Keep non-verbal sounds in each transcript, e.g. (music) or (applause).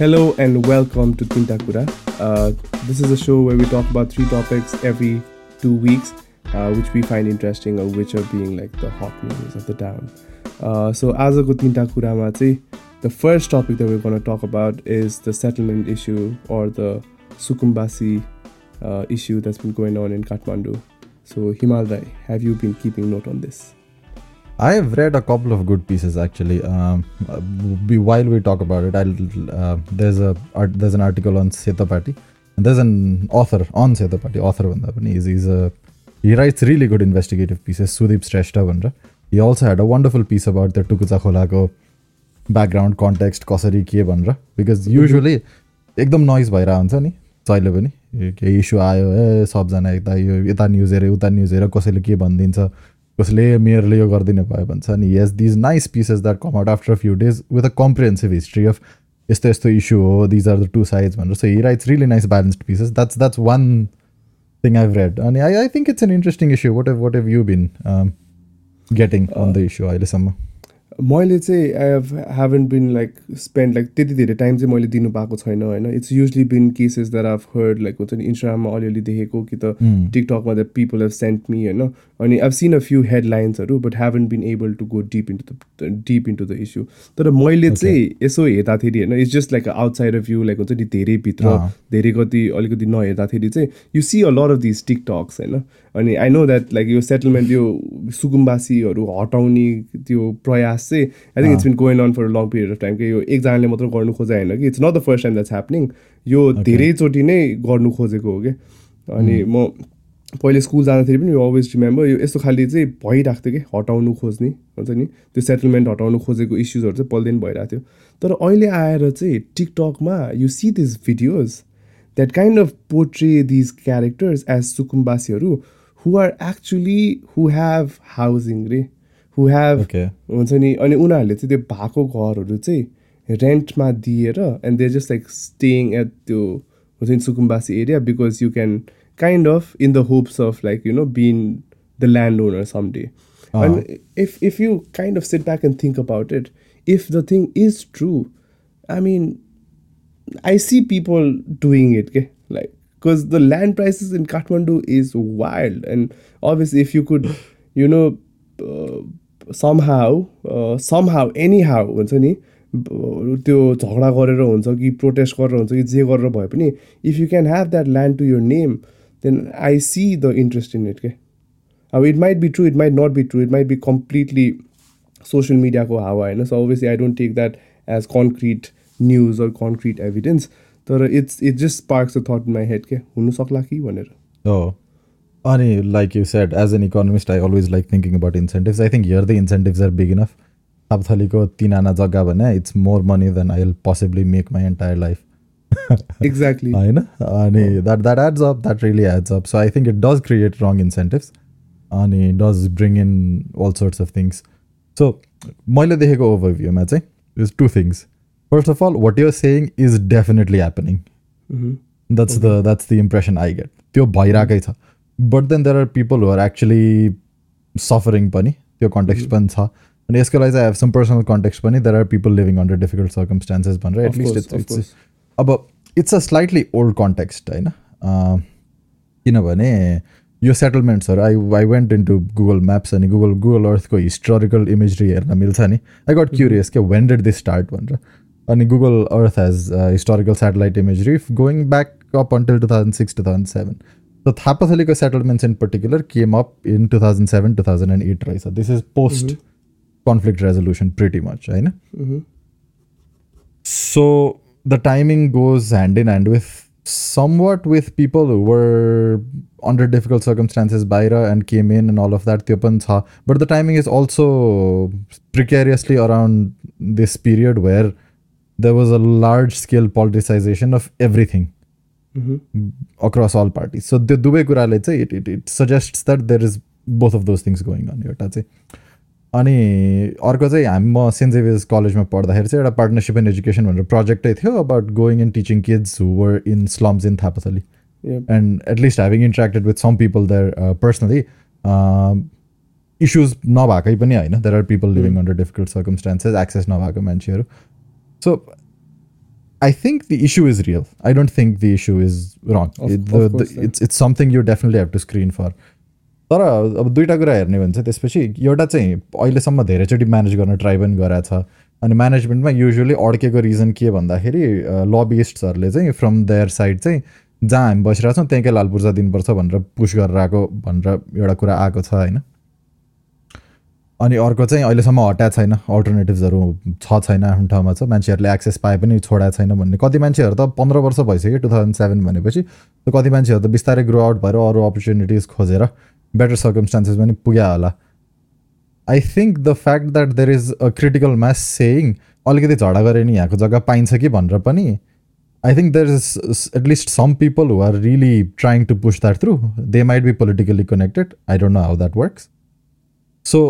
Hello and welcome to Tintakura. Uh, this is a show where we talk about three topics every two weeks, uh, which we find interesting or which are being like the hot news of the town. Uh, so आजको तिनवटा कुरामा चाहिँ the first topic that we're going to talk about is the settlement issue or the Sukumbasi uh, issue that's been going on in Kathmandu. So Himal Rai, have you been keeping note on this? I have read a couple of good pieces actually. Um, be, while we talk about it, I'll, uh, there's a art, there's an article on Setapati, and there's an author on Setapati. Author भन्दा पनि he's, he's a he writes really good investigative pieces. Sudeep Shrestha भनेर. He also had a wonderful piece about the Tukucha Kholako background context कसरी के भनेर because usually एकदम noise भइरहेको हुन्छ नि जहिले पनि केही इस्यु आयो ए सबजना यता यो यता न्युज हेऱ्यो उता न्युज हेऱ्यो कसैले के भनिदिन्छ कसैले मेयरले यो गरिदिनु भयो भन्छ नि yes these nice pieces that come out after few days with a comprehensive history of यस्तो यस्तो इस्यु हो these are the two sides भनेर so he writes really nice balanced pieces that's that's one thing I've read अनि I I think it's an interesting issue what have what have you been getting on the issue अहिलेसम्म मैले चाहिँ I have haven't been like spend like त्यति धेरै time चाहिँ मैले दिनु पाएको छैन होइन। It's usually been cases that I've heard like हुन्छ नि इन्स्टाग्राममा अलिअलि देखेको कि त टिकटकमा the people have sent me होइन। अनि I've seen a few हेडलाइन्सहरू but haven't been able to go deep into the deep into the issue तर मैले चाहिँ यसो हेर्दाखेरि होइन it's just like outside of you like हुन्छ नि धेरै भित्र धेरै कति अलिकति नहेर्दाखेरि चाहिँ you see a lot of this TikToks होइन। अनि आई नो द्याट लाइक यो सेटलमेन्ट यो सुकुम्बासीहरू हटाउने त्यो प्रयास चाहिँ I think it's been going on for long period of time कि यो एकजनाले मात्र गर्नु खोजे होइन कि it's not the first time that's happening यो धेरैचोटि नै गर्नु खोजेको हो कि? अनि म पहिले स्कुल जाँदाखेरि पनि यो अलवेज रिमेम्बर यो यस्तो खालि चाहिँ भइरहेको थियो कि हटाउनु खोज्ने हुन्छ नि? त्यो सेटलमेन्ट हटाउनु खोजेको इस्युजहरू चाहिँ पल्दैन भइरहेको थियो तर अहिले आएर चाहिँ टिकटकमा you see this videos that kind of portray these characters as सुकुम्बासीहरू who are actually who have housing रे हु हेभ हुन्छ नि अनि उनीहरूले चाहिँ त्यो भएको घरहरू चाहिँ रेन्टमा दिएर and they just like staying at त्यो हुन्छ नि सुकुम्बासी area because you can kind of in the hopes of like you know being the landowner someday uh-huh. and if if you kind of sit back and think about it if the thing is true i mean i see people doing it okay? like because the land prices in kathmandu is wild and obviously if you could you know uh, somehow uh, somehow anyhow हुन्छ नि त्यो झगडा गरेर हुन्छ कि protest गरेर हुन्छ कि जे गरेर भए पनि if you can have that land to your name then I see the interest in it. Okay? Uh, it might be true, it might not be true, it might be completely social media ko hawa. So obviously I don't take that as concrete news or concrete evidence. तर it's it just sparks a thought my head के हुनसक्ला कि? भनेर। हो अनि like you said as an economist I always like thinking about incentives I think here the incentives are big enough थापथलीको तिन आना जग्गा भने it's more money than I will possibly make my entire life exactly होइन अनि that that adds up that really adds up so I think it does create wrong incentives अनि does bring in all sorts of things so मैले देखेको ओभरभ्यूमा चाहिँ is two things first of all what you're saying is definitely happening that's the that's the impression I get त्यो भइरहेकै छ but then there are people are actually suffering पनि त्यो context पनि छ अनि यसको लागि चाहिँ हेभ सम पर्सनल कन्टेक्स्ट पनि there are people living under difficult circumstances भनेर एटलिस्ट इट्स इट्स अब it's a slightly old context होइन किनभने यो सेटलमेन्ट्सहरू I I went in to Google maps अनि गुगल गुगल अर्थको हिस्टोरिकल इमेजरी हेर्न मिल्छ नि आई गट क्युरियस के वेन डेड दिस स्टार्ट भनेर and Google Earth has uh, historical satellite imagery going back up until 2006 2007. So Thappathaliga settlements in particular came up in 2007 2008, right? So this is post mm-hmm. conflict resolution, pretty much, right? Mm-hmm. So the timing goes hand in hand with somewhat with people who were under difficult circumstances byra, and came in and all of that Tha. but the timing is also precariously around this period where there was a large scale politicization of everything mm-hmm. across all parties so the dubai kurale it, it, it suggests that there is both of those things going on here अनि अर्को चाहिँ हामी म saint Xavier's कलेजमा पढ्दाखेरि चाहिँ एउटा partnership in education भनेर प्रोजेक्टै थियो about going and teaching kids who were in slums in Thapathali and at least having interacted with some people there personally issues नभएकै पनि होइन there are people living under difficult circumstances access नभएको मान्छेहरू so I think the issue is real. I don't think the issue is wrong. Of- It- of the- course, the- yeah. it's it's something you definitely have to screen for. तर अब दुइटा कुरा हेर्ने भने चाहिँ त्यसपछि एउटा चाहिँ अहिलेसम्म धेरैचोटि म्यानेज गर्न ट्राई पनि गराएको छ अनि म्यानेजमेन्टमा युजली अड्केको रिजन के भन्दाखेरि लबिस्टहरूले चाहिँ फ्रम देयर साइड चाहिँ जहाँ हामी बसिरहेको छौँ त्यहीँकै लाल पूर्जा दिनुपर्छ भनेर पुस गरेर आएको भनेर एउटा कुरा आएको छ होइन अनि अर्को चाहिँ अहिलेसम्म हटाएको छैन। अल्टरनेटिभ्सहरू छ छैन आफ्नो ठाउँमा छ। मान्छेहरूले एक्सेस पाए पनि छोडाएको छैन भन्ने। कति मान्छेहरू त पन्ध्र वर्ष भइसक्यो टु थाउजन्ड सेभेन भनेपछि। कति मान्छेहरू त बिस्तारै ग्रो आउट भएर अरू अपर्च्युनिटिज खोजेर बेटर सर्कमस्टान्सेस पनि पुग्यो होला I think the fact that there is a critical mass saying अलिकति झगडा गरे नि यहाँको जग्गा पाइन्छ कि भनेर पनि I think there is at least some people who are really trying to push that through they might be politically connected I don't know how that works so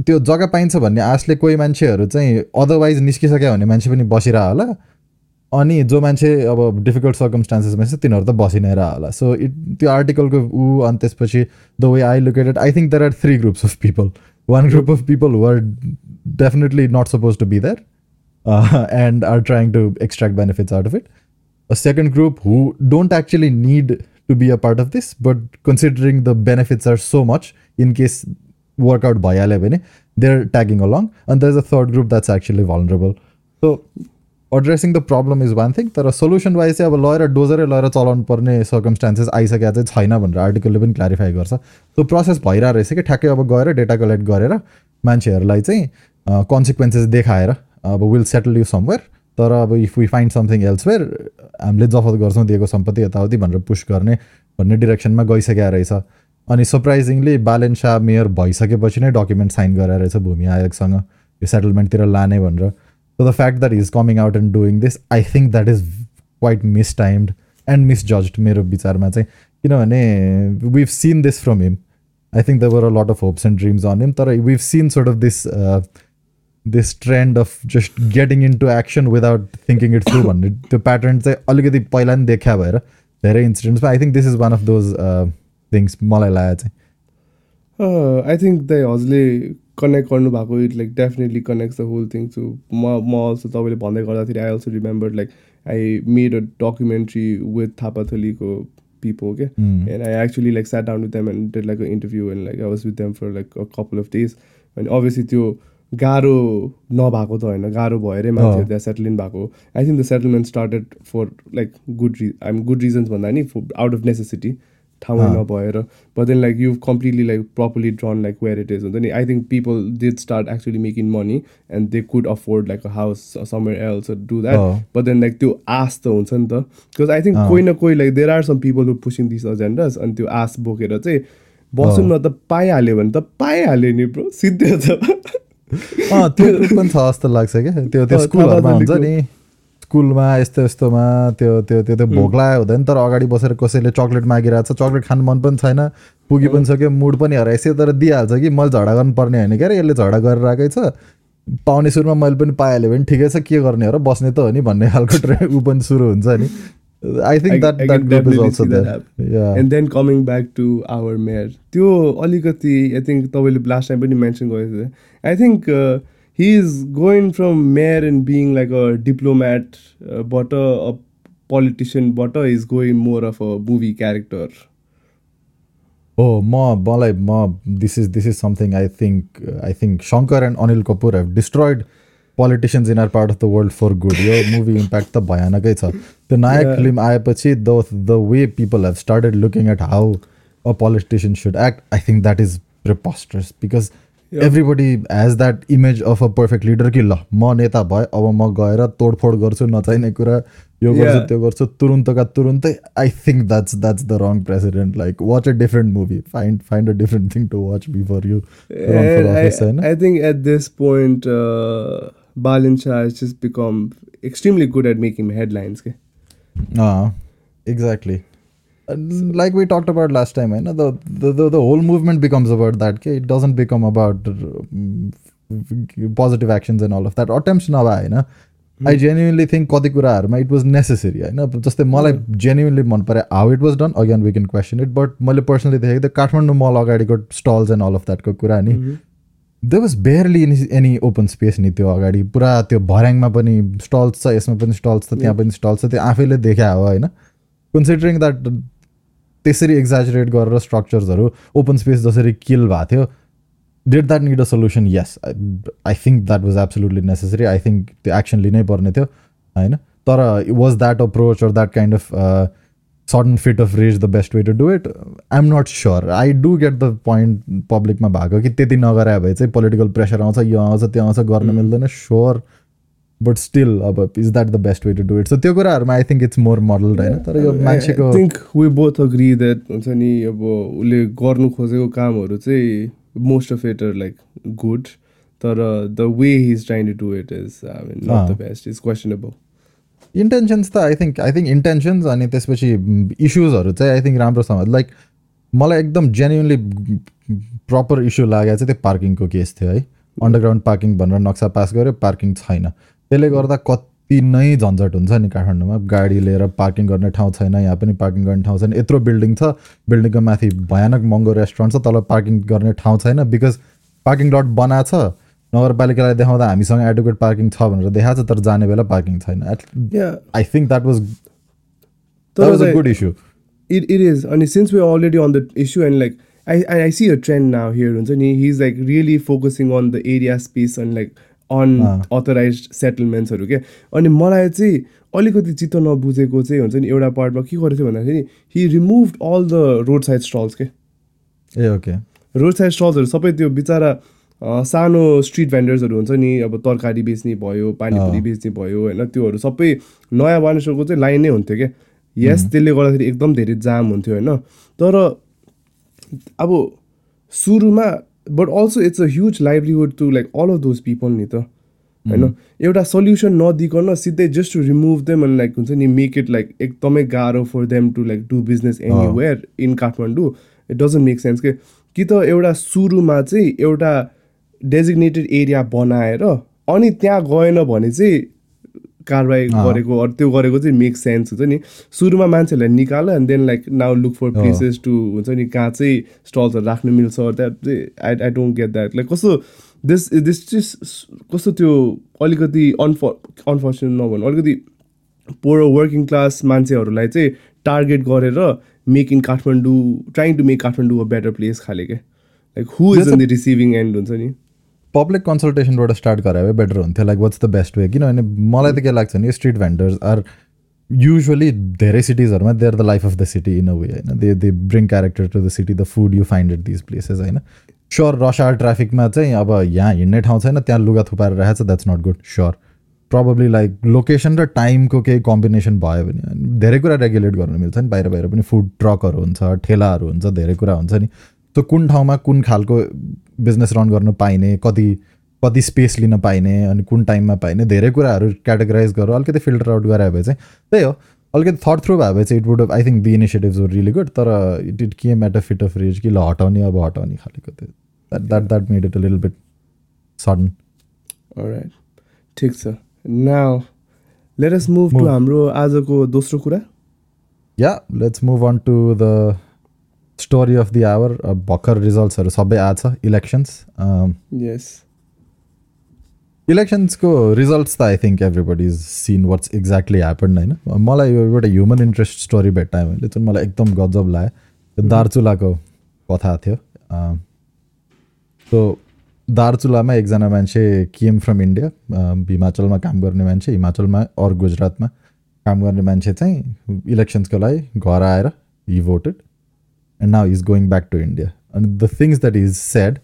त्यो जग्गा पाइन्छ भन्ने आशले कोही मान्छेहरू चाहिँ अदरवाइज निस्किसक्यो भने मान्छे पनि बसिरह होला। अनि जो मान्छे अब डिफिकल्ट सर्कमस्टान्सेसमा छ तिनीहरू त बसि नै रह होला। सो इट त्यो आर्टिकलको ऊ अनि त्यसपछि the way I located I think there are three groups of people one group of people who are definitely not suppose to be there and are trying to extract benefits out of it a second group who don't actually need to be a part of this, but considering the benefits are so much, in case workout bhayale bhane, they're tagging along. And there's a third group that's actually vulnerable. So addressing the problem is one thing तर solution wise चाहिँ अब लगेर डोजरै लगेर चलाउनु पर्ने circumstances आइसकेको चाहिँ छैन भनेर आर्टिकलले पनि क्ल्यारिफाई गर्छ त्यो प्रोसेस भइरहेको रहेछ कि ठ्याक्कै अब गएर डेटा कलेक्ट गरेर मान्छेहरूलाई चाहिँ कन्सिक्वेन्सेस देखाएर अब विल सेटल यु समवेयर तर अब if we find something elsewhere हामीले जफत गर्छौँ दिएको सम्पत्ति यताउति भनेर पुस गर्ने भन्ने डिरेक्सनमा गइसकेको रहेछ अनि सरप्राइजिङली बालेन शाह मेयर भइसकेपछि नै डकुमेन्ट साइन गरेर रहेछ भूमि आयोगसँग यो सेटलमेन्टतिर लाने भनेर। So the fact that is coming out and doing this I think that is quite mistimed and misjudged मेरो विचारमा चाहिँ। किनभने we've seen this from him I think the were a lot of hopes and dreams on him तर we've seen sort of this this trend of just getting in to action without thinking it through भन्ने त्यो pattern चाहिँ अलिकति पहिला नि देखा भएर धेरै इन्सिडेन्ट्समा I think this is one of those things मलाई लाग्यो चाहिँ। आई थिङ्क द हजुरले कनेक्ट गर्नुभएको it like definitely connects the whole thing to म म अल्सो तपाईँले भन्दै गर्दाखेरि I also remember like I made a documentary with थापाथलीको people के and I actually like sat down with them and did like an interview and like I was with them for like a couple of days. And obviously त्यो गाह्रो नभएको त होइन गाह्रो भएरै मान्छेहरू त्यहाँ सेटल भएको। I think the settlement started for like good re I'm good reasons भन्दा नि आउट अफ नेसेसिटी ठाउँै अँ। नभएर but then like you completely like properly drawn like where it is हुन्छ नि I think people did start actually making money and they could afford like a house somewhere else do that. But then like त्यो आस त हुन्छ नि त because I think. कोही न कोही like there are some people who pushing this agendas अनि त्यो आस बोकेर चाहिँ बसौँ न त पाइहाल्यो भने त पाइहाल्यो नि ब्रो सिधै छ (laughs) त्यो पनि छ जस्तो लाग्छ क्या त्यो स्कुलहरूमा हुन्छ। नि स्कुलमा यस्तो यस्तोमा त्यो त्यो त्यो त्यो भोक लागेको हुँदैन तर अगाडि बसेर कसैले चक्लेट मागिरहेको छ चक्लेट खानु मन पनि छैन पुगी पनि सक्यो मुड पनि हराइसक्यो तर दिइहाल्छ कि मैले झगडा गर्नुपर्ने होइन क्या अरे यसले झगडा गरेर आएकै छ। पाउने सुरुमा मैले पनि पाइहालेँ भने ठिकै छ के गर्ने हो र बस्ने त हो नि भन्ने खालको ट्रे ऊ पनि सुरु हुन्छ नि। I think that that is also and then coming back to our mayor त्यो अलिकति आई थिङ्क तपाईँले लास्ट टाइम पनि मेन्सन गरेको थियो। I think he's going from mayor and being like a diplomat, uh, but a, politician, but is going more of a movie character. Oh, mob, ma, like, this is this is something I think I think Shankar and Anil Kapoor have destroyed politicians in our part of the world for good. Your (laughs) movie impact the bhayanakai cha. The Nayak yeah. film aayepachi the the way people have started looking at how a politician should act, I think that is preposterous because everybody has that image of a perfect leader कि ल म नेता भए अब म गएर तोडफोड गर्छु नचाहिने कुरा यो गर्छु. त्यो गर्छु तुरुन्तका तुरुन्तै। I think that's that's the wrong president like watch a different movie find find a different thing to watch before you run for office होइन I think at this point, uh, Balin Shah has just become extremely good at making headlines. Okay? Exactly like we talked about last time होइन the the whole movement becomes about that के it doesn't become about positive actions and all of that attempts नभए होइन I genuinely think कति कुराहरूमा it was necessary होइन जस्तै मलाई genuinely मन पऱ्यो how it was done again we can question it but मैले पर्सनली देखेको थिएँ काठमाडौँ मल अगाडिको स्टल्स एन्ड अल अफ द्याटको कुरा नि they was barely any open space नि त्यो अगाडि पुरा त्यो भर्याङमा पनि स्टल्स छ यसमा पनि स्टल्स छ त्यहाँ पनि स्टल्स छ त्यो आफैले देखा हो होइन कन्सिडरिङ द्याट त्यसरी एक्जाजुरेट गरेर स्ट्रक्चर्सहरू ओपन स्पेस जसरी किल भएको थियो did that need a solution yes I think that was absolutely necessary I think त्यो एक्सन लिनै पर्ने थियो होइन तर was that approach or that kind of sudden fit of rage the best way to do it I am not sure I do get the point पब्लिकमा भएको कि त्यति नगरायो भए चाहिँ पोलिटिकल प्रेसर आउँछ यो आउँछ त्यो आउँछ गर्न. मिल्दैन स्योर बट स्टिल अब is that the best way to do it so त्यो कुराहरूमा I think it's more model होइन तर यो मान्छेको think we both agree that हुन्छ नि अब उसले गर्नु खोजेको कामहरू चाहिँ most of it are like good तर the way he is trying to do it is I mean not the best is questionable intentions त I think I think intentions अनि त्यसपछि इस्युजहरू चाहिँ आई थिङ्क राम्रोसँग लाइक मलाई एकदम genuinely proper issue लागेको चाहिँ त्यो पार्किङको केस थियो है। अन्डरग्राउन्ड पार्किङ भनेर नक्सा पास गर्यो पार्किङ छैन। त्यसले गर्दा कति नै झन्झट हुन्छ नि काठमाडौँमा। गाडी लिएर पार्किङ गर्ने ठाउँ छैन यहाँ पनि पार्किङ गर्ने ठाउँ छैन। यत्रो बिल्डिङ छ बिल्डिङको माथि भयानक महँगो रेस्टुरेन्ट छ तल पार्किङ गर्ने ठाउँ छैन बिकज पार्किङ लट बनाएको छ। नगरपालिकालाई देखाउँदा हामीसँग एडुकेट पार्किङ छ भनेर देखाएको छ तर जाने बेला पार्किङ छैन। Yeah I think that was was a good issue it is. And since we're already on the issue, and like, I, I, I see a trend now here. हुन्छ नि, He's like really focusing on the area space and like on authorized settlements हरू क्या अनि मलाई चाहिँ अलिकति चित्त नबुझेको चाहिँ हुन्छ नि एउटा पार्टमा के गरेको थियो भन्दाखेरि he remove all the road side stalls के? ए ओके। रोड साइड स्टल्सहरू सबै त्यो बिचरा सानो स्ट्रिट भेन्डर्सहरू हुन्छ नि अब तरकारी बेच्ने भयो पानीपुरी बेच्ने भयो होइन? त्योहरू सबै नयाँ वानेश्वरको चाहिँ लाइन नै हुन्थ्यो क्या यस त्यसले गर्दाखेरि एकदम धेरै जाम हुन्थ्यो होइन? तर अब सुरुमा but also it's a huge livelihood to like all of those people नि त होइन एउटा सल्युसन नदिकन सिधै जस्ट टु रिमुभ देम अनि लाइक हुन्छ नि मेक इट लाइक एकदमै गाह्रो for them to like do business anywhere in Kathmandu it doesn't make sense के कि त एउटा सुरुमा चाहिँ एउटा डेजिग्नेटेड एरिया बनाएर अनि त्यहाँ गएन भने चाहिँ कारवाही गरेको अरू त्यो गरेको चाहिँ मेक सेन्स हुन्छ नि। सुरुमा मान्छेहरूलाई निकाल and then like now look for places to हुन्छ नि कहाँ चाहिँ स्टल्सहरू राख्नु मिल्छ that I I don't get that like कस्तो दिस दिस चाहिँ कस्तो त्यो अलिकति अनफर अनफर्चुनेट नभन्नु अलिकति पोर वर्किङ क्लास मान्छेहरूलाई चाहिँ टार्गेट गरेर make in Kathmandu trying to make Kathmandu a better place खाले क्या like who is in the receiving end हुन्छ नि। पब्लिक कन्सल्टेसनबाट स्टार्ट गरायो बेटर हुन्थ्यो. Like what's the best way किनभने मलाई त के लाग्छ भने स्ट्रिट भेन्डर्स आर युजली धेरै सिटिजहरूमा they are the life of the city in a way होइन? They they bring character to the city the food you find at these places होइन? Sure rush hour ट्राफिकमा चाहिँ अब यहाँ हिँड्ने ठाउँ छैन त्यहाँ लुगा थुपाएर राखेको छ that's not good sure probably like location र टाइमको केही कम्बिनेसन भयो भने धेरै कुरा रेगुलेट गर्नु मिल्छ नि। बाहिर बाहिर पनि फुड ट्रकहरू हुन्छ ठेलाहरू हुन्छ धेरै कुरा हुन्छ नि। त्यो कुन ठाउँमा कुन खालको बिजनेस रन गर्न पाइने कति कति स्पेस लिन पाइने अनि कुन टाइममा पाइने धेरै कुराहरू क्याटेगराइज गरेर अलिकति फिल्टर आउट गरायो भने चाहिँ त्यही हो। अलिकति थर्ड थ्रु भने चाहिँ it would I think the initiatives were really good तर it it came at a fit of rage कि ल हटाउने अब हटाउने खालेको त्यो। That that that made it a little bit sudden ठिक छ। Now let us move to हाम्रो आजको दोस्रो कुरा। Yeah let's move on to the story of the hour भर्खर रिजल्ट्सहरू सबै आएको छ इलेक्सन्स यस इलेक्सन्सको रिजल्ट्स त I think everybody is seen what's exactly happen होइन? मलाई यो एउटा ह्युमन इन्ट्रेस्ट स्टोरी भेट्टाएँ मैले जुन मलाई एकदम गजब लाग्यो। त्यो दार्चुलाको कथा थियो। सो दार्चुलामा एकजना मान्छे केम फ्रम इन्डिया हिमाचलमा काम गर्ने मान्छे हिमाचलमा अरू गुजरातमा काम गर्ने मान्छे चाहिँ इलेक्सन्सको लागि घर आएर he voted And now is going back to India अनि the things that is said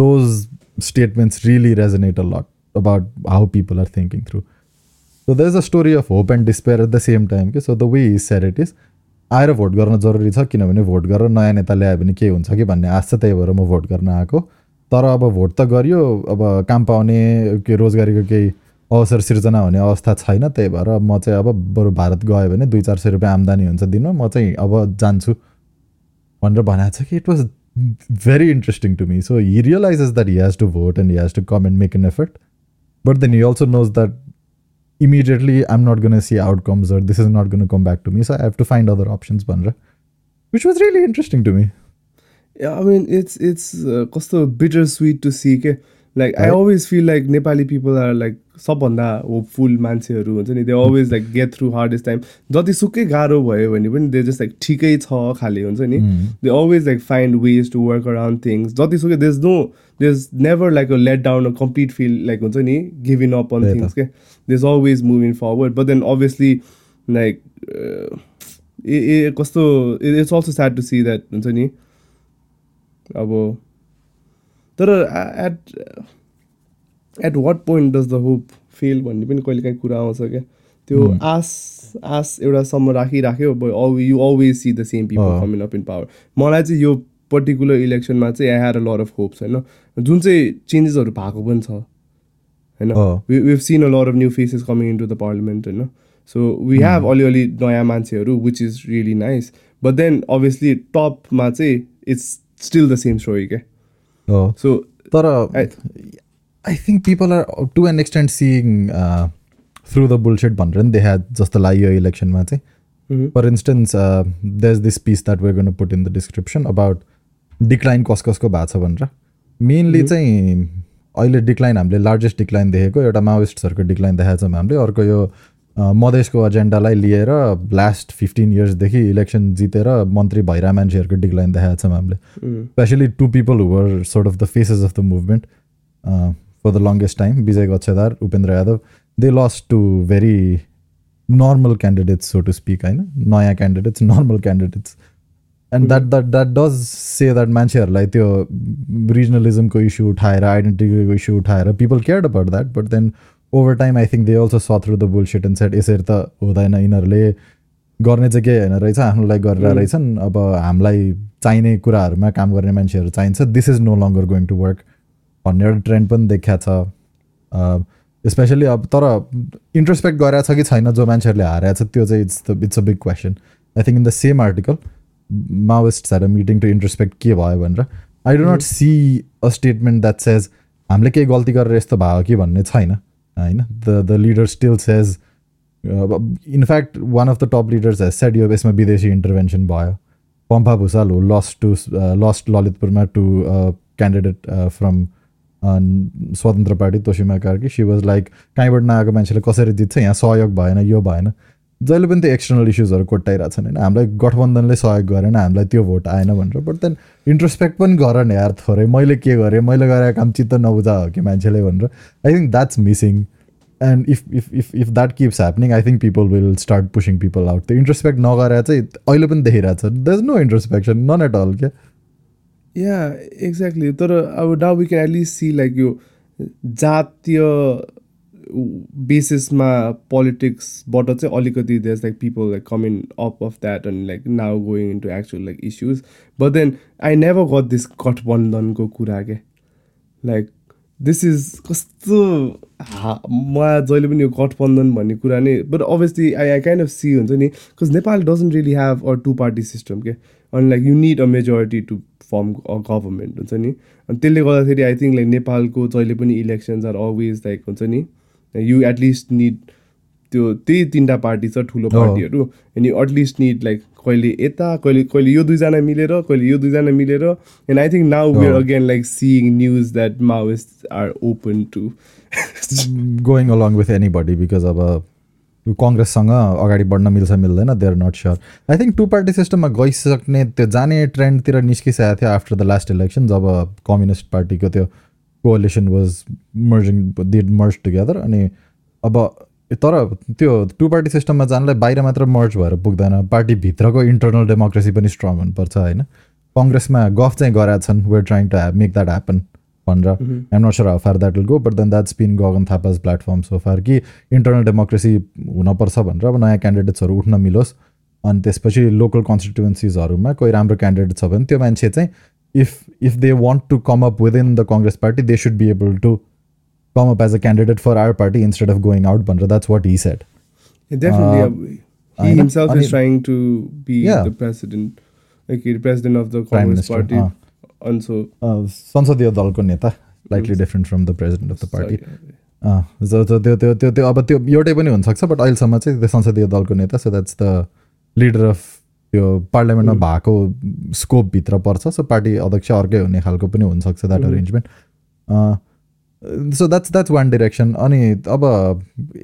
those statements really resonate a lot about how people are thinking through. So there's a story of hope and despair at the same time. Okay? So the way he said it is, आएर vote गर्न जरुरी छ किनभने vote गरेर नयाँ नेता ल्यायो भने के हुन्छ कि भन्ने आश छ त्यही भएर म भोट गर्न आएको तर अब भोट त गरियो अब काम पाउने के रोजगारीको केही अवसर सिर्जना हुने अवस्था छैन त्यही भएर म चाहिँ अब बरु भारत गयो भने दुई चार सय रुपियाँ आम्दानी हुन्छ दिनमा म चाहिँ अब जान्छु भनेर भनेको छ कि it was me. So he realizes that he has to vote and he has to come and make an effort. But then he also knows that immediately I'm not going to see outcomes or this is not going to come back to me. So I have to find other options, Bandra. Which was really interesting to me. Yeah, I mean, it's it's uh, कस्तो bitter sweet to see के like I Right. always feel like Nepali people are like सबभन्दा hopeful मान्छेहरू हुन्छ नि. They always like get through hardest time जतिसुकै गाह्रो भयो भने पनि दे जस्ट लाइक ठिकै छ खाले हुन्छ नि. They always like find ways to work around things जतिसुकै there's no there's never like a let down a complete feel like हुन्छ नि गिभिङ अप अन। थिङ्स के they're always moving forward but then obviously like ए ए कस्तो it's also sad to see that हुन्छ नि अब तर at at what point does the hope fail भन्ने पनि कहिले काहीँ कुरा आउँछ क्या? त्यो आस आस एउटासम्म राखिराख्यो you always see the same people uh. Coming up in power मलाई चाहिँ यो पर्टिकुलर इलेक्सनमा चाहिँ I had a lot of hopes होइन? जुन चाहिँ चेन्जेसहरू भएको पनि छ होइन? अँ। we've seen a lot of new faces coming into the parliament होइन? So we have अलिअलि नयाँ मान्छेहरू which is really nice. But then obviously टपमा चाहिँ it's still the same story क्या so तर I think people are to an extent seeing through the bullshit भनेर नि देखा जस्तो लाग्यो यो इलेक्सनमा चाहिँ. For instance there is this piece that where गर्न put in the description about decline कस कसको भएको छ भनेर मेनली चाहिँ अहिले डिक्लाइन हामीले लार्जेस्ट डिक्लाइन देखेको एउटा माओइस्टहरूको डिक्लाइन देखाएको छौँ हामीले अर्को यो मधेसको एजेन्डालाई लिएर लास्ट फिफ्टिन इयर्सदेखि इलेक्सन जितेर मन्त्री भइरह मान्छेहरूको डिक्लाइन देखाएको छौँ हामीले especially to people were sort of the faces of the movement for the longest time Vijay Gachhadar Upendra Yadav they lost to very normal candidates so to speak होइन? नयाँ candidates normal candidates and that that that does say that मान्छेहरूलाई त्यो रिजनलिजमको issue उठाएर आइडेन्टिटीको issue उठाएर people care about that but then over time I think they also saw through the bullshit and set यसरी त हुँदैन यिनीहरूले गर्ने चाहिँ केही होइन रहेछ आफ्नोलाई गरेर. रहेछन् अब हामीलाई चाहिने कुराहरूमा काम गर्ने मान्छेहरू चाहिन्छ this is no longer going to work भन्ने एउटा ट्रेन्ड पनि देखिया छ स्पेसली अब तर इन्ट्रोस्पेक्ट गरेको छ कि छैन जो मान्छेहरूले हारेको छ त्यो चाहिँ it's the it's a big question I think in the same article Maoist had a meeting to introspect के भयो भनेर I do not see a statement that says हामीले केही गल्ती गरेर यस्तो भयो कि भन्ने छैन होइन the the leader still says in fact one of the top leaders has said यो यसमा विदेशी इन्टरभेन्सन भयो पम्फा भुषाल हो lost to lost ललितपुरमा to candidate from Swatantra party Toshima Karki she was like कहीँबाट नआएको मान्छेले कसरी जित्छ यहाँ सहयोग भएन यो भएन जहिले पनि त्यो एक्सटर्नल इस्युजहरू कोट्याइरहेछन् होइन? हामीलाई गठबन्धनले सहयोग गरेन हामीलाई त्यो भोट आएन भनेर बट देन इन्ट्रोस्पेक्ट पनि गर न यार थोरै। मैले के गरेँ? मैले गरेको काम चित्त नबुझा हो कि मान्छेले भनेर। I think that's missing and if if if if that keeps happening I think people will start pushing people out त्यो इन्ट्रोस्पेक्ट नगरेर चाहिँ अहिले पनि देखिरहेको छ। The is no introspection none at all क्या? या एक्ज्याक्टली तर अब now we can at least see like यो जातीय बेसिसमा पोलिटिक्सबाट चाहिँ अलिकति there's like people like coming up of that and like now going into actual like issues but then I never got this गठबन्धनको कुरा के लाइक दिस इज कस्तो मलाई जहिले पनि यो गठबन्धन भन्ने कुरा नै but obviously I I kind of see हुन्छ नि because Nepal doesn't really have a two party system के अनि like you need a majority to form a government हुन्छ नि. अनि त्यसले गर्दाखेरि आई थिङ्क लाइक नेपालको जहिले पनि इलेक्सन्स आर अलवेज लाइक हुन्छ नि यु एटलिस्ट निड त्यो त्यही तिनवटा पार्टी छ ठुलो। पार्टीहरू अनि एटलिस्ट निड लाइक कहिले यता कहिले कहिले यो दुईजना मिलेर कहिले यो दुईजना मिलेर and I think now we're. Again like seeing news that Maoist are open to going along with anybody because अब कङ्ग्रेससँग अगाडि बढ्न मिल्छ मिल्दैन they are not sure I think two party सिस्टममा गइसक्ने त्यो जाने ट्रेन्डतिर निस्किसकेको थियो आफ्टर द लास्ट इलेक्सन जब कम्युनिस्ट पार्टीको त्यो coalition was merging did merge together अनि अब तर त्यो टु पार्टी सिस्टममा जानलाई बाहिर मात्र मर्ज भएर पुग्दैन पार्टीभित्रको इन्टरनल डेमोक्रेसी पनि स्ट्रङ हुनुपर्छ होइन? कङ्ग्रेसमा गफ चाहिँ गराएको छन् we're trying to make that happen भनेर। I'm not sure how far that will go but then that's been Gagan Thapa's platform so far कि इन्टरनल डेमोक्रेसी हुनपर्छ भनेर अब नयाँ क्यान्डिडेट्सहरू उठ्न मिलोस्। अनि त्यसपछि लोकल कन्स्टिट्युन्सिजहरूमा कोही राम्रो क्यान्डिडेट छ भने त्यो मान्छे चाहिँ If if they want to come up within the Congress party they should be able to come up as a candidate for our party instead of going out भनेर that's what he said Definitely, Uh, uh, I he know. himself I is mean- trying to be Yeah. the president, like the president of the Prime Congress Minister, party. uh. And so, संसदीय दलको नेता likely Mm. Different from the president of the party sorry. जो जो त्यो त्यो त्यो त्यो अब त्यो एउटै पनि हुनसक्छ बट अहिलेसम्म चाहिँ त्यो संसदीय दलको नेता so that's the leader of त्यो पार्लियामेन्टमा भएको स्कोपभित्र पर्छ सो पार्टी अध्यक्ष अर्कै हुने खालको पनि हुनसक्छ that arrangement so that's that's one direction अनि अब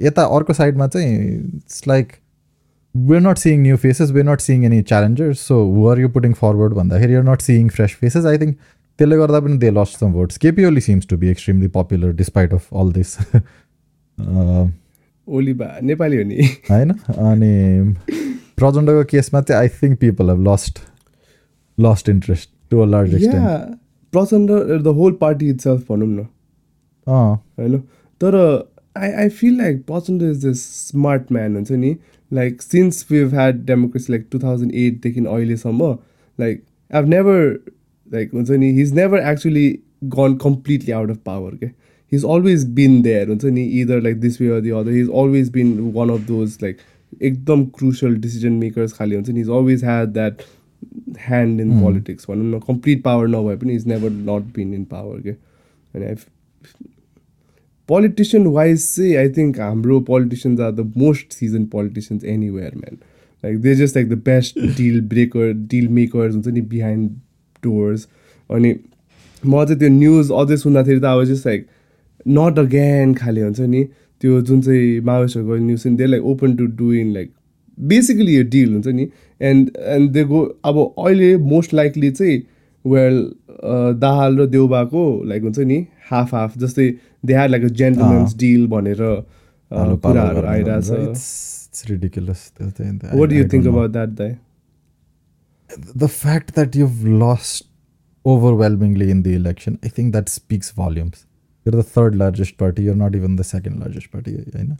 यता अर्को साइडमा चाहिँ it's like we're not seeing you faces we're not seeing any challenges so who are you putting forward भन्दाखेरि you're not seeing fresh faces I think त्यसले गर्दा पनि they lost some votes KP Oli seems to be extremely popular despite of all this Oli बा नेपाली हो नि। होइन? अनि प्रचण्डको केसमा चाहिँ I think people have lost lost interest to a large extent Prachanda the whole party itself भनौँ न होइन तर I I feel like Prachanda is the smart man हुन्छ नि like since we have had democracy like two thousand एटदेखि अहिलेसम्म like I never like हुन्छ नि he's never actually gone completely out of power के हिज अलवेज बिन देयर हुन्छ नि either like this way or the other he's always been one of those like एकदम crucial decision makers खालि हुन्छ नि. He's always had that hand in politics भनौँ न complete power नभए पनि is never not been in power के अनि I politician wise say i think ambro politicians are the most seasoned politicians anywhere man. Like they're just like the best (laughs) deal breaker deal makers हुन्छ नि behind डोर्स अनि म चाहिँ त्यो news अझै सुन्दाखेरि त अब जस्ट लाइक नट अगेन खाले हुन्छ नि। त्यो जुन चाहिँ माओइस्टहरूको news they like open to do in like basically यो डिल हुन्छ नि। एन्ड एन्ड दे गो अब अहिले मोस्ट लाइकली चाहिँ वेल दाहाल र देउबाको लाइक हुन्छ नि हाफ हाफ जस्तै they had like a. Gentleman's deal भनेर। कुराहरू आइरहेछ what you think about that दाइ the fact that you've lost overwhelmingly in the election, I think that speaks volumes. You're the third largest party, you're not even the second largest party, I know.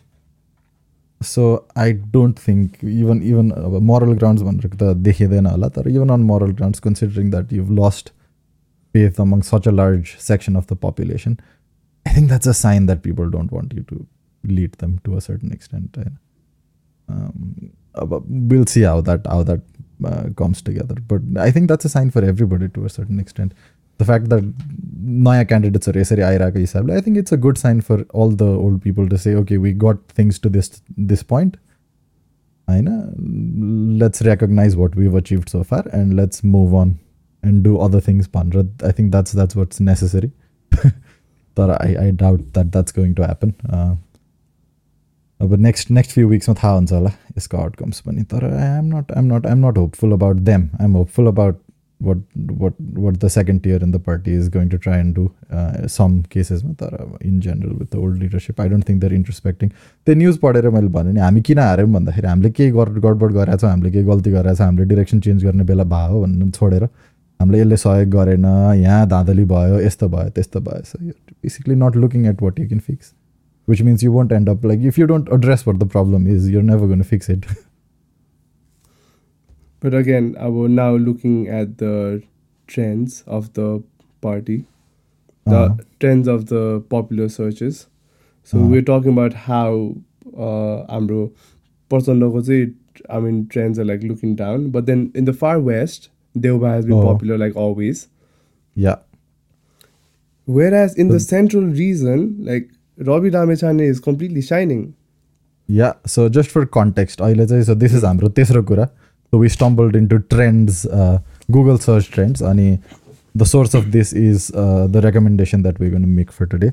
So I don't think even even uh, moral grounds even on moral grounds, considering that you've lost faith among such a large section of the population, I think that's a sign that people don't want you to lead them to a certain extent. Um, uh, we'll see how that how that uh, comes together. But I think that's a sign for everybody to a certain extent the fact that Naya candidates are Esari Airaka Isabla, I think it's a good sign for all the old people to say, okay, we got things to this this point. Aina, let's recognize what we've achieved so far and let's move on and do other things, Pandra. I think that's that's what's necessary. (laughs) but I, I doubt that that's going to happen. Uh, uh but next next few weeks, how inshallah, iska outcomes. But I am not I'm not I'm not hopeful about them. I'm hopeful about hopeful about what what what the second tier in the party is going to try and do some केसेसमा तर अब in general with the old leadership I don't think they're introspecting त्यो news पढेर मैले भने नि हामी किन हार्यौँ भन्दाखेरि हामीले केही गडबड गरेका छौँ हामीले केही गल्ती गरेका छौँ हामीले डिरेक्सन चेन्ज गर्ने बेला भयो भन्नु छोडेर हामीले यसले सहयोग गरेन यहाँ धाँधली भयो यस्तो भयो त्यस्तो भयो so you basically not looking at what you can fix which means you won't end up like if you don't address what the problem is you're never gonna fix it But again, I will now looking at the trends of the party, the uh-huh. trends of the popular searches. So uh-huh. we're talking about how uh, हाम्रो प्रचण्डको चाहिँ I mean trends are like looking down. But then in the far west, Deuba has been oh. popular like always. Yeah. Whereas in the, the central region, like Robbie Ramechane is completely shining. Yeah, so just for context, I let's say so this is हाम्रो तेस्रो कुरा so we stumbled into trends uh, google search trends and the source of this is uh, the recommendation that we're going to make for today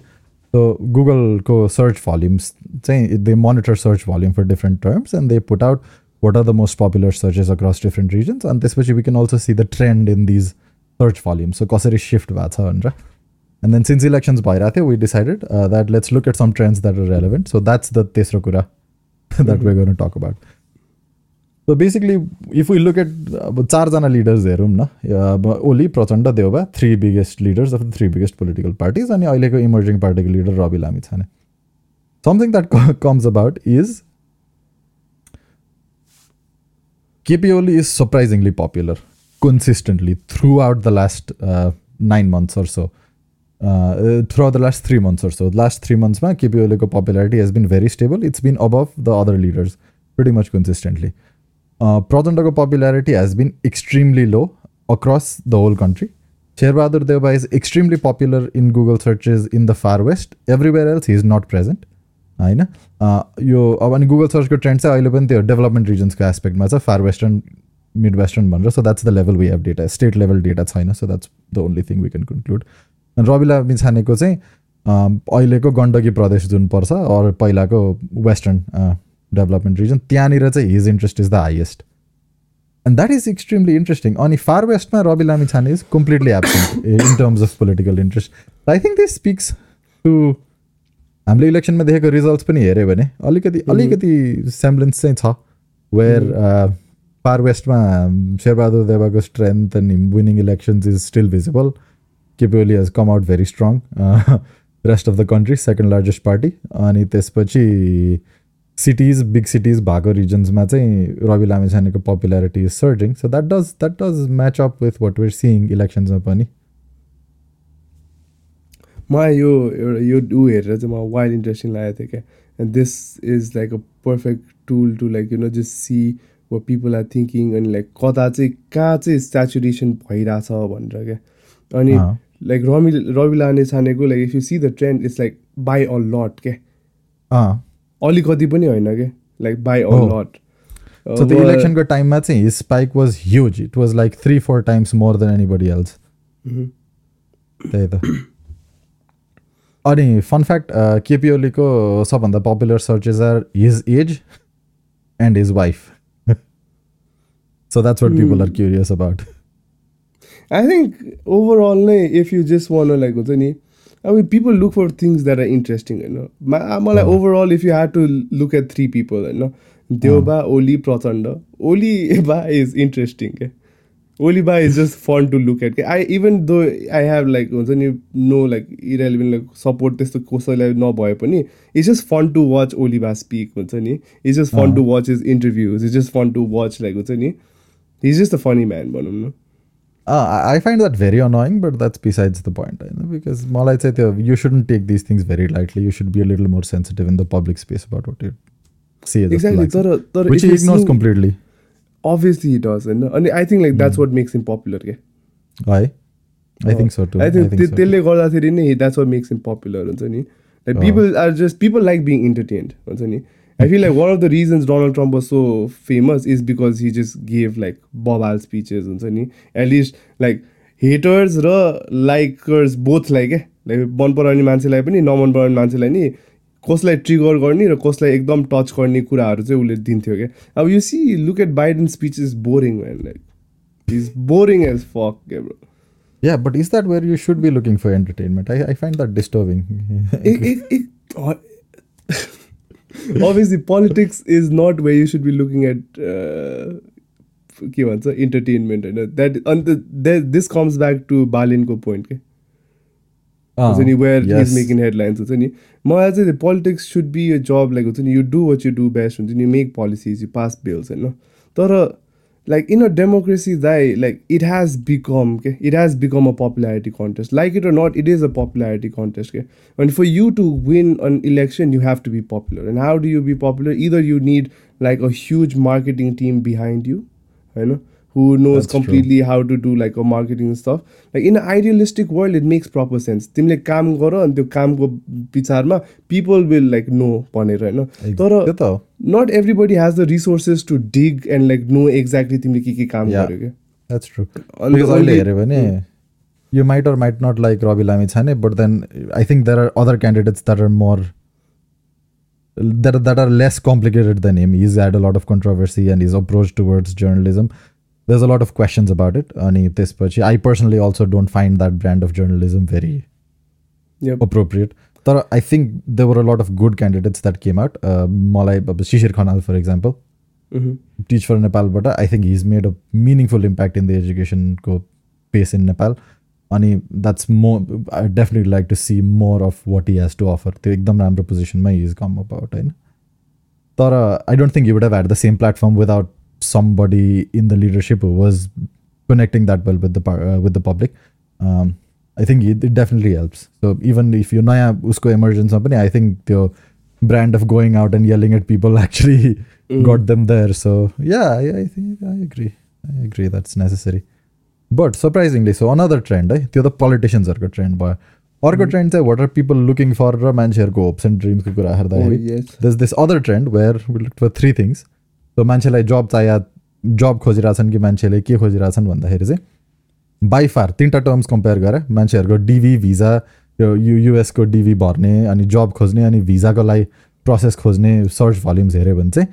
so google go search volumes they monitor search volume for different terms and they put out what are the most popular searches across different regions and this way we can also see the trend in these search volumes so कसरी shift भएको and then since elections bhairate we decided uh, that let's look at some trends that are relevant so that's the tesro kura (laughs) that we're going to talk about so basically if we look at अब चारजना leaders हेरौँ न अब Oli Prachanda Deuba three biggest leaders of the three biggest political parties अनि अहिलेको emerging पार्टीको leader Rabi Lamichhane something that comes about is KP Oli is surprisingly popular consistently throughout the last uh, nine months or so. Uh, throughout the last three months or so. The last three months, ma, KP Oli's popularity has been very stable. It's been above the other leaders pretty Uh, popularity has been extremely low across the whole country. Sherbahadur Deuba is extremely popular in Google searches in the far west. Everywhere else, he is not present. होइन यो अब अनि Google सर्चको trend चाहिँ अहिले पनि त्यो development रिजन्सको एस्पेक्टमा छ फार वेस्टर्न मिड वेस्टर्न भनेर so that's the level we have data state level data छैन so that's the only thing we can conclude रविला मिछानेको चाहिँ अहिलेको गण्डकी प्रदेश जुन पर्छ अरू पहिलाको वेस्टर्न डेभलपमेन्ट रिजन त्यहाँनिर चाहिँ his interest is the highest and that is extremely interesting अनि far वेस्टमा Rabi Lamichhane is completely absent in terms of political interest I think this speaks to हामीले इलेक्सनमा देखेको रिजल्ट्स पनि हेऱ्यो भने अलिकति अलिकति सेम्बलेन्स चाहिँ छ वेयर फार वेस्टमा Sher Bahadur देवाको strength and winning elections is still visible KP Oli has come out very strong rest of the country second largest party अनि त्यसपछि सिटिज बिग सिटिज भएको रिजन्समा चाहिँ Rabi लामिछानेको popularity is surging so that does that does match up with what we're seeing इलेक्सन्समा पनि। मलाई यो एउटा यो ऊ हेरेर चाहिँ मलाई वाइल्ड इन्ट्रेस्टिङ लागेको थियो क्या। And this is like a perfect tool to like you know just see what people are thinking अनि लाइक कता चाहिँ कहाँ चाहिँ सेचुरेसन भइरहेछ भनेर क्या। अनि लाइक रवि रवि लाने छानेको like if you see the trend it's like by a lot क्या। अलिकति पनि होइन क्या like by a lot so त्यो इलेक्सनको टाइममा चाहिँ his spike was huge it was like three four times more than anybody else त्यही त अनि फन फ्याक्ट केपी सबभन्दा popular searches are his age and his wife so that's what people are curious about I think overall नै if you just want like हुन्छ नि अब people look for things that are interesting होइन मलाई overall if you had to look at three people होइन देउबा ओली प्रचण्ड ओली बा is interesting क्या ओली बा is just fun to look at क्या I even though I have like हुन्छ नि no like irrelevant like support त्यस्तो कसैलाई नभए पनि it's just fun to watch Oli बा स्पिक हुन्छ नि. It's just fun to watch his interviews it's just fun to watch like हुन्छ नि. He's just a funny man भनौँ न I find that very annoying but that's besides the point होइन because मलाई चाहिँ त्यो you shouldn't take this things very lightly you should be a little more sensitive in the public space about what exactly तर तर ignores completely obviously it does होइन अनि I think like that's what makes him popular क्या है I think so too I think त्यसले गर्दाखेरि नै that's what makes him popular हुन्छ नि like people are just people like being entertained हुन्छ नि I feel like one of the reasons Donald Trump was so famous is because he just gave like bobal speeches हुन्छ नि at least like haters र likers बोथलाई क्या like मन पराउने मान्छेलाई पनि नमन पराउने मान्छेलाई नि कसलाई ट्रिगर गर्ने र कसलाई एकदम टच गर्ने कुराहरू चाहिँ उसले दिन्थ्यो क्या अब you see look at Biden speech is boring man like is boring as fuck क्या bro Yeah, but is that where you should be looking for entertainment? I, I find that disturbing. (laughs) obviously politics is not where you should be looking at के भन्छ entertainment होइन that and this comes back to बालिनको point के हुन्छ नि where is making headlines हुन्छ नि मलाई चाहिँ politics should be a job like हुन्छ नि you do what you do best हुन्छ नि make policies you pass bills होइन तर like in a democracy they like it has become okay, it has become a popularity contest. Like it or not it is a popularity contest okay? and for you to win an election you have to be popular. And how do you be popular? Either you need like a huge marketing team behind you you know who knows That's completely true. how to do like a marketing stuff like in an idealistic world it makes proper sense तिमीले काम गर अनि त्यो कामको पछाडिमा people will like no भनेर होइन तर not everybody has the resources to dig and like know exactly तिमीले के के काम गर्यो क्या द्याट्स ट्रु अहिले हेऱ्यो भने you might or might not like Rabi Lamichhane but then I think there are other candidates that are more that that are less complicated than him. He's had a lot of controversy and his approach towards journalism there's a lot of questions about it अनि त्यसपछि I personally also don't find that brand of journalism very appropriate तर I think they were a lot of good candidates that came out मलाई अब Shishir Khanal for example teach for नेपालबाट I think his made a meaningful impact in the एजुकेसनको पेस in Nepal अनि that's more I definitely like to see more of what he has to offer त्यो एकदम राम्रो पोजिसनमा हिज कम about होइन तर I don't think you would have had the same platform without somebody in the leadership who was connecting that well with the uh, with the public um, I think it, it, definitely helps so even if you naya usko emergence company I think the brand of going out and yelling at people actually mm. got them there so yeah I, I think I agree I agree that's necessary but surprisingly so another trend है त्यो त पोलिटिसियन्सहरूको trend भयो अर्को trend चाहिँ what are people looking for र मान्छेहरूको hopes and ड्रिम्सको कुरा हेर्दाखेरि this this other trend where will look for three things सो मान्छेलाई जब चाहियो जब खोजिरहेछन् कि मान्छेले के खोजिरहेछन् भन्दाखेरि चाहिँ बाई फार तिनवटा टर्म्स कंपेयर गरेर मान्छेहरूको डिभी भिजा यो, यु युएसको डिभी भर्ने अनि जब खोज्ने अनि भिजाको लागि प्रोसेस खोज्ने सर्च भल्युम्स हेऱ्यो भने चाहिँ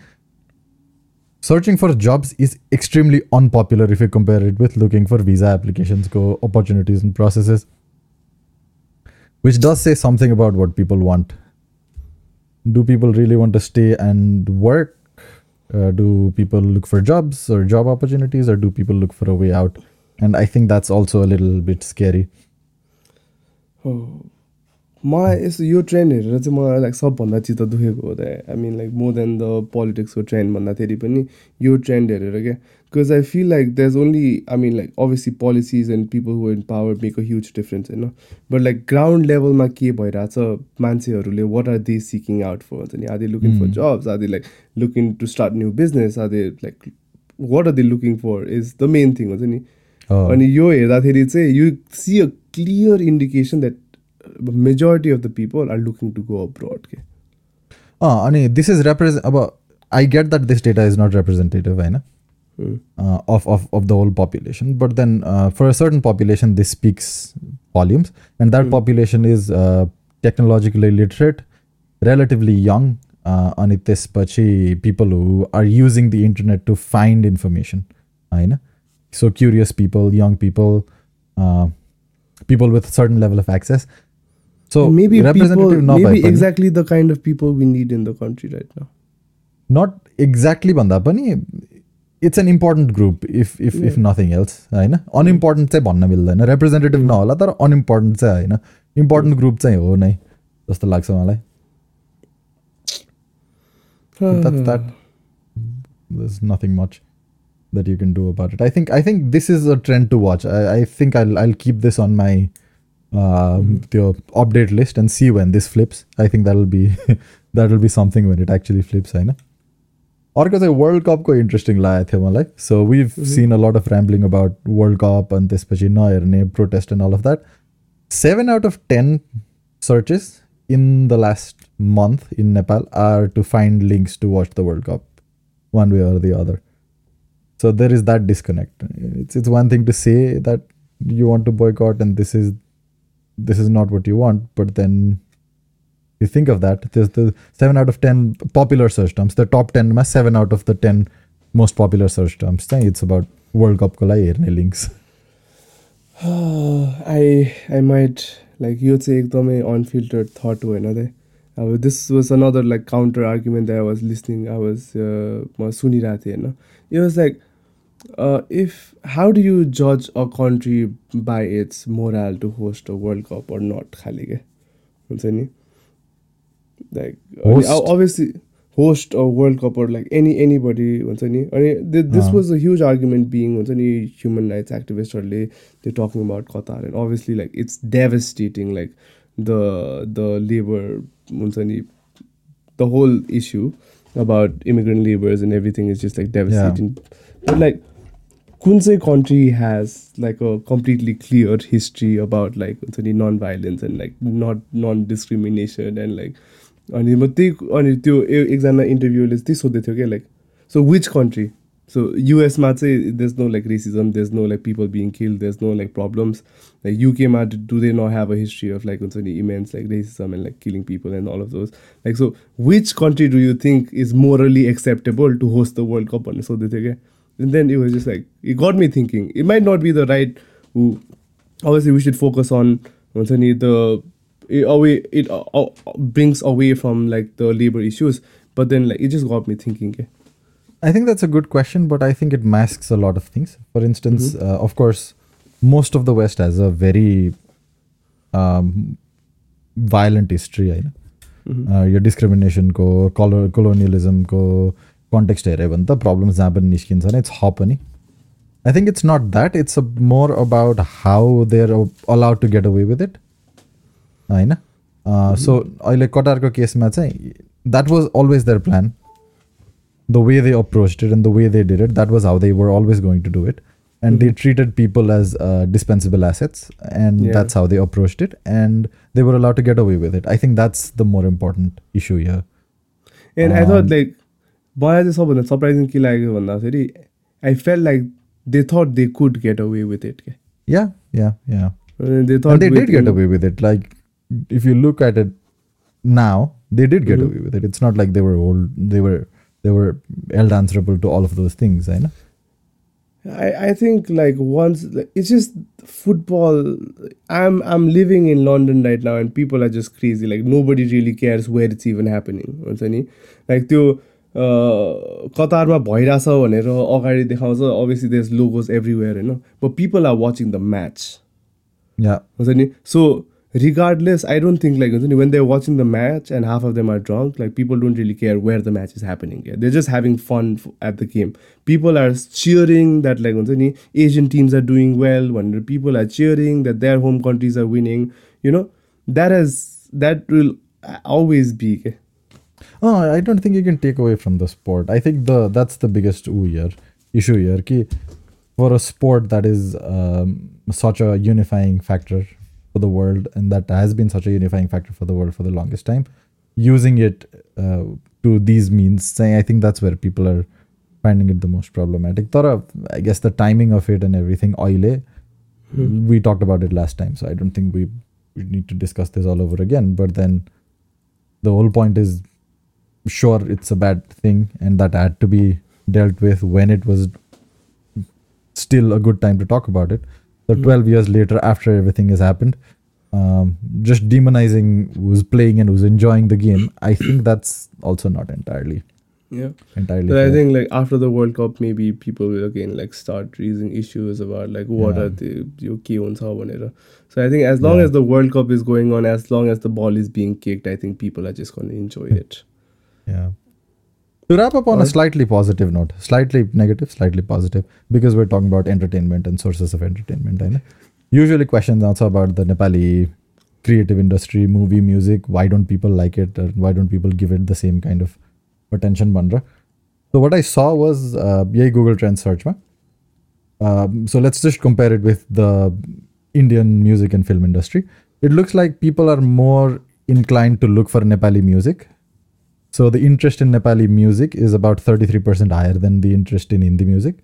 searching for jobs is extremely unpopular if you compare it with looking for visa एप्लिकेसन्सको opportunities and processes which does say something about what people want do people really want to stay and work Uh, do people look for jobs or job opportunities, or do people look for a way out? And I think that's also a little bit scary. Oh. मलाई यस्तो यो trend हेरेर चाहिँ मलाई like सबभन्दा चित्त दुखेको हो त I mean like more than the पोलिटिक्सको trend भन्दाखेरि पनि यो ट्रेन्ड हेरेर क्या। Because I feel like that's is only I mean like obviously policies and people who in power make a huge difference होइन बट लाइक ग्राउन्ड लेभलमा के भइरहेछ मान्छेहरूले what are they seeking out for हुन्छ नि? आदि लुकिङ फर जब्स आदि like looking to start new business आदि like what are they looking for is the main thing हुन्छ नि? अनि यो हेर्दाखेरि चाहिँ you see a clear indication that Majority of the people are looking to go abroad के अनि this is represent अब I get that this data is not representative होइन of, of, of the whole population. But then uh, for a certain population, this speaks volumes. And that mm. population is uh, technologically literate, relatively young, uh, अनि त्यसपछि people who are using the internet to find information होइन so curious people young people uh, people with certain level of access so maybe representative people, maybe exactly the kind of people we need in the country right now. Not exactly भन्दा पनि it's an important group if if if nothing else होइन अनइम्पोर्टेन्ट चाहिँ भन्न मिल्दैन representative नहोला तर अनइम्पोर्टेन्ट चाहिँ होइन इम्पोर्टेन्ट ग्रुप चाहिँ हो नै जस्तो लाग्छ मलाई there's nothing much that you can do about it. I think I think this is a trend to watch. I, I think I'll I'll keep this on my त्यो update list and see when this flips I think that will be (laughs) that will be something when it actually flips होइन अर्को चाहिँ world कपको interesting लागेको थियो मलाई so we seen a lot of rambling about world cup अनि त्यसपछि नहेर्ने protest and all of that seven out of ten searches in the last month in Nepal are to find links to watch the world cup one way or the other so there is that disconnect it's it's one thing to say that you want to boycott and this is this is not what you want but then you think of that there's the 7 out of 10 popular search terms the top 10 7 out of the 10 most popular search terms it's about world cup ko links I I might like you say ekdamai unfiltered thought ho haina अब this was another like counter argument that I was listening I was म सुनिरहेको थिएँ होइन it was like uh, if how do you judge a country by its morale to host a World Cup or not खाले के हुन्छ नि like obviously host a World Cup or like any anybody हुन्छ नि अनि this was a huge argument being हुन्छ नि human rights activistहरूले they're talking about Qatar and obviously like it's devastating like the the labor हुन्छ नि the whole issue about immigrant laborers and everything is just like devastating yeah. but like कुन चाहिँ country has like a completely clear history about like हुन्छ नि non violence and like not non discrimination and like अनि म त्यही अनि त्यो एकजना इन्टरभ्यूले त्यही सोध्दै थियो क्या like so which country so युएसमा चाहिँ does no like racism does no like people being kill does no like problems like युकेमा do they न have a history of like हुन्छ नि immense like racism and like killing people and all of those like so which country do you think is morally acceptable to host the world cup भन्ने सोध्दै थियो क्या। And then it was just like, it got me thinking. It might not be the right. Who, obviously, we should focus on once I need the it away it uh, uh, brings away from like the labor issues but then like it just got me thinking yeah. i think that's a good question but i think it masks a lot of things for instance mm-hmm. uh, of course most of the west has a very um, violent history you know? mm-hmm. Uh, your discrimination ko colonialism ko context हेऱ्यो भने त problems जहाँ पनि निस्किन्छ नै छ पनि I think it's not that it's a more about how they are allowed to get away with it होइन सो अहिले कटारको केसमा चाहिँ that was always their plan the way they approach it and the way they did it that was how they were always going to do it and they treated people as uh, dispensable assets and yeah. that's how they approached it and they were allowed to get away with it i think that's the more important issue here and um, i thought like मलाई चाहिँ सबभन्दा surprising के लाग्यो भन्दाखेरि I felt like they thought they could get away with it. के. Yeah, yeah, yeah. Uh, They thought And they with- did get away with it. Like, if you look at it now, they did get Mhm. away with it. It's not like they were old. They were they were held answerable to all of those things. I know. I, I think like once like, it's just football I'm I'm living in London right now and people are just crazy like nobody really cares where it's even happening हुन्छ नि like त्यो a, कतारमा भइरहेछ भनेर अगाडि देखाउँछ obviously देस logos everywhere होइन but people are watching the match Yeah, हुन्छ नि सो regardless i don't think like हुन्छ नि when they're watching the match and half of them are drunk like people don't really care where the match is happening yeah? they're just having fun f- at the game people are cheering that like हुन्छ नि asian teams are doing well when people are cheering that their home countries are winning you know that is that will always be okay? Oh, I don't think you can take away from the sport. I think the that's the biggest ooh here issue here. Ki for a sport that is um, such a unifying factor for the world, and that has been such a unifying factor for the world for the longest time, using it uh, to these means, saying I think that's where people are finding it the most problematic. Of, I guess the timing of it and everything. Oile, we talked about it last time, so I don't think we we need to discuss this all over again. But then the whole point is sure it's a bad thing and that had to be dealt with when it was still a good time to talk about it so Mm. 12 years later after everything has happened um, just demonizing who's playing and who's enjoying the game i think that's also not entirely yeah entirely But I think like after the World Cup, maybe people will again like start raising issues about like what Yeah. are the your key ones how whatever. So I think as long Yeah. as the World Cup is going on, as long as the ball is being kicked, I think people are just going to enjoy it. Yeah. To wrap up on a slightly positive note, slightly negative, slightly positive, because we're talking about entertainment and sources of entertainment. I know. Usually, questions also about the Nepali creative industry, movie, music. Why don't people like it? Or why don't people give it the same kind of attention? Bandra. So what I saw was uh, yay Google Trends search. Um, so let's just compare it with the Indian music and film industry. It looks like people are more inclined to look for Nepali music so the interest in Nepali music is about 33% higher than the interest in Hindi music.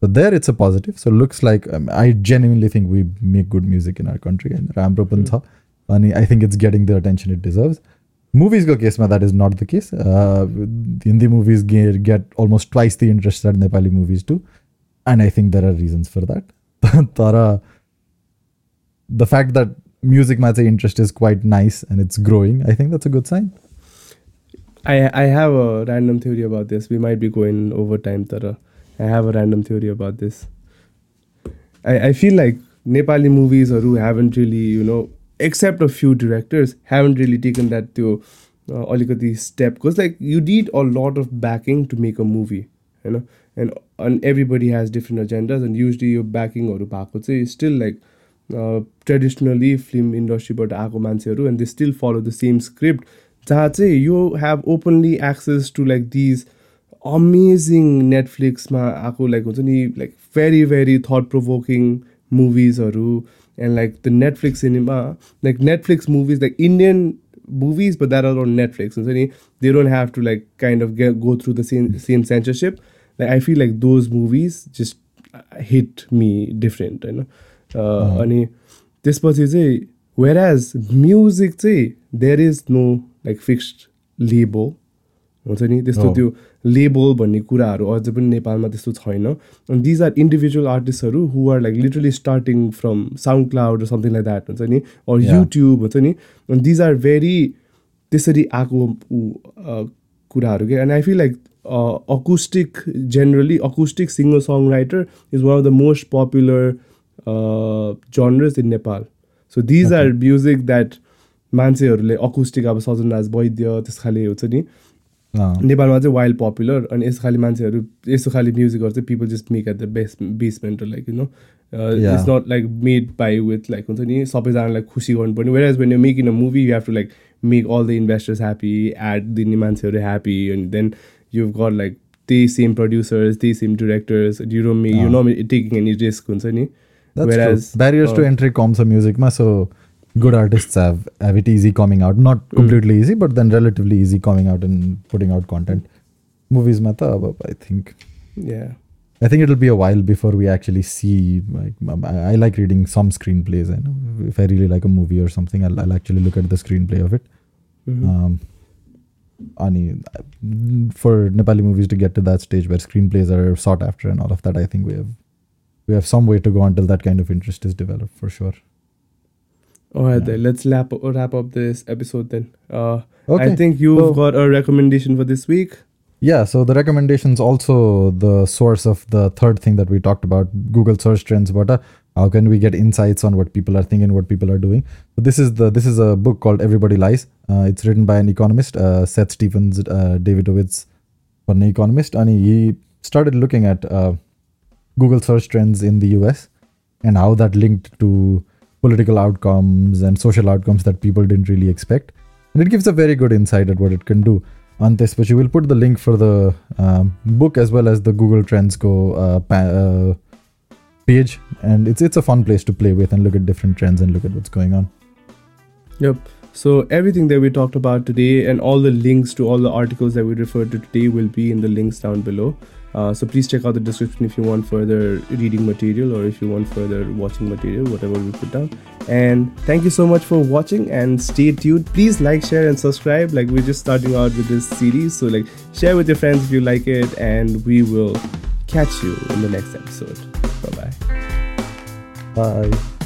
So there it's a positive. So looks like um, I genuinely think we make good music in our country and राम्रो पनि छ अनि I think it's getting the attention it deserves. Movies को केसमा that is not the case. Uh, Hindi movies get, get almost twice the interest that Nepali movies do. And I think there are reasons for that. (laughs) तर the fact that music मा चाहिँ interest is quite nice and it's growing, I think that's a good sign. I I have a random theory about this. We might be going over time, Tara. I have a random theory about this. I, I feel like Nepali movies or who haven't really, you know, except a few directors, haven't really taken that to uh, step. Because, like, you need a lot of backing to make a movie, you know, and, and everybody has different agendas, and usually your backing or bhako is still like uh, traditionally film industry but aako and they still follow the same script जहाँ चाहिँ you have openly access to like these amazing नेटफ्लिक्समा आएको like हुन्छ नि like very very thought provoking मुभिजहरू and like the Netflix cinema like Netflix movies like Indian movies but that are on Netflix हुन्छ नि they don't have to like kind of get, go through the same same censorship like I feel like those movies just hit me different होइन uh, अनि त्यसपछि चाहिँ where music चाहिँ there is no like fixed label हुन्छ नि? त्यस्तो Oh. त्यो label भन्ने कुराहरू अझै पनि नेपालमा त्यस्तो छैन। अनि these are individual आर्टिस्टहरू who are like literally starting from SoundCloud something like that हुन्छ नि? अर. युट्युब हुन्छ नि? अनि दिज आर भेरी त्यसरी आएको कुराहरू के and I feel like acoustic generally acoustic singer songwriter is one of the most popular genres in Nepal so these are music that मान्छेहरूले अकुस्टिक अब सजनराज वैद्य त्यस खाले हुन्छ नि नेपालमा चाहिँ वाइल्ड पपुलर अनि यस्तो खाले मान्छेहरू यस्तो खाले म्युजिकहरू चाहिँ people just make at the best basement like you know. It's not like made by with like हुन्छ नि सबैजनालाई खुसी गर्नुपर्ने whereas when you make in a movie you have to like make all the investors happy ad दिने मान्छेहरू happy अनि then you got like त्यही same producers त्यही same directors you don't make you. Know taking any risk हुन्छ नि true. Barriers to uh, entry कम छ म्युजिकमा so good artists have have it easy coming out not Mm. completely easy but then relatively easy coming out and putting out content movies ma i think yeah I think it'll be a while before we actually see. Like, I, like reading some screenplays. I know if I really like a movie or something, I'll, I'll actually look at the screenplay of it. Mhm. Um, अनि for Nepali movies to get to that stage where screenplays are sought after and all of that, I think we have we have some way to go until that kind of interest is developed for sure. All right, Yeah. then let's wrap up, wrap up this episode then. Uh, Okay. I think you've So- got a recommendation for this week. Yeah, so the recommendations also the source of the third thing that we talked about, Google search trends. But uh, how can we get insights on what people are thinking, what people are doing? So this is the this is a book called Everybody Lies. Uh, it's written by an economist, uh, Seth Stephens, uh, Davidowitz, an economist, and he started looking at uh, Google search trends in the US and how that linked to political outcomes and social outcomes that people didn't really expect. And it gives a very good insight at what it can do. On this, but you will put the link for the um, book as well as the Google Trends Go uh, pa- uh, page, and it's it's a fun place to play with and look at different trends and look at what's going on. Yep. So everything that we talked about today and all the links to all the articles that we referred to today will be in the links down below. Uh, so please check out the description if you want further reading material or if you want further watching material, whatever we put down. And thank you so much for watching and stay tuned. Please like, share, and subscribe. Like we're just starting out with this series, so like share with your friends if you like it, and we will catch you in the next episode. Bye bye. Bye.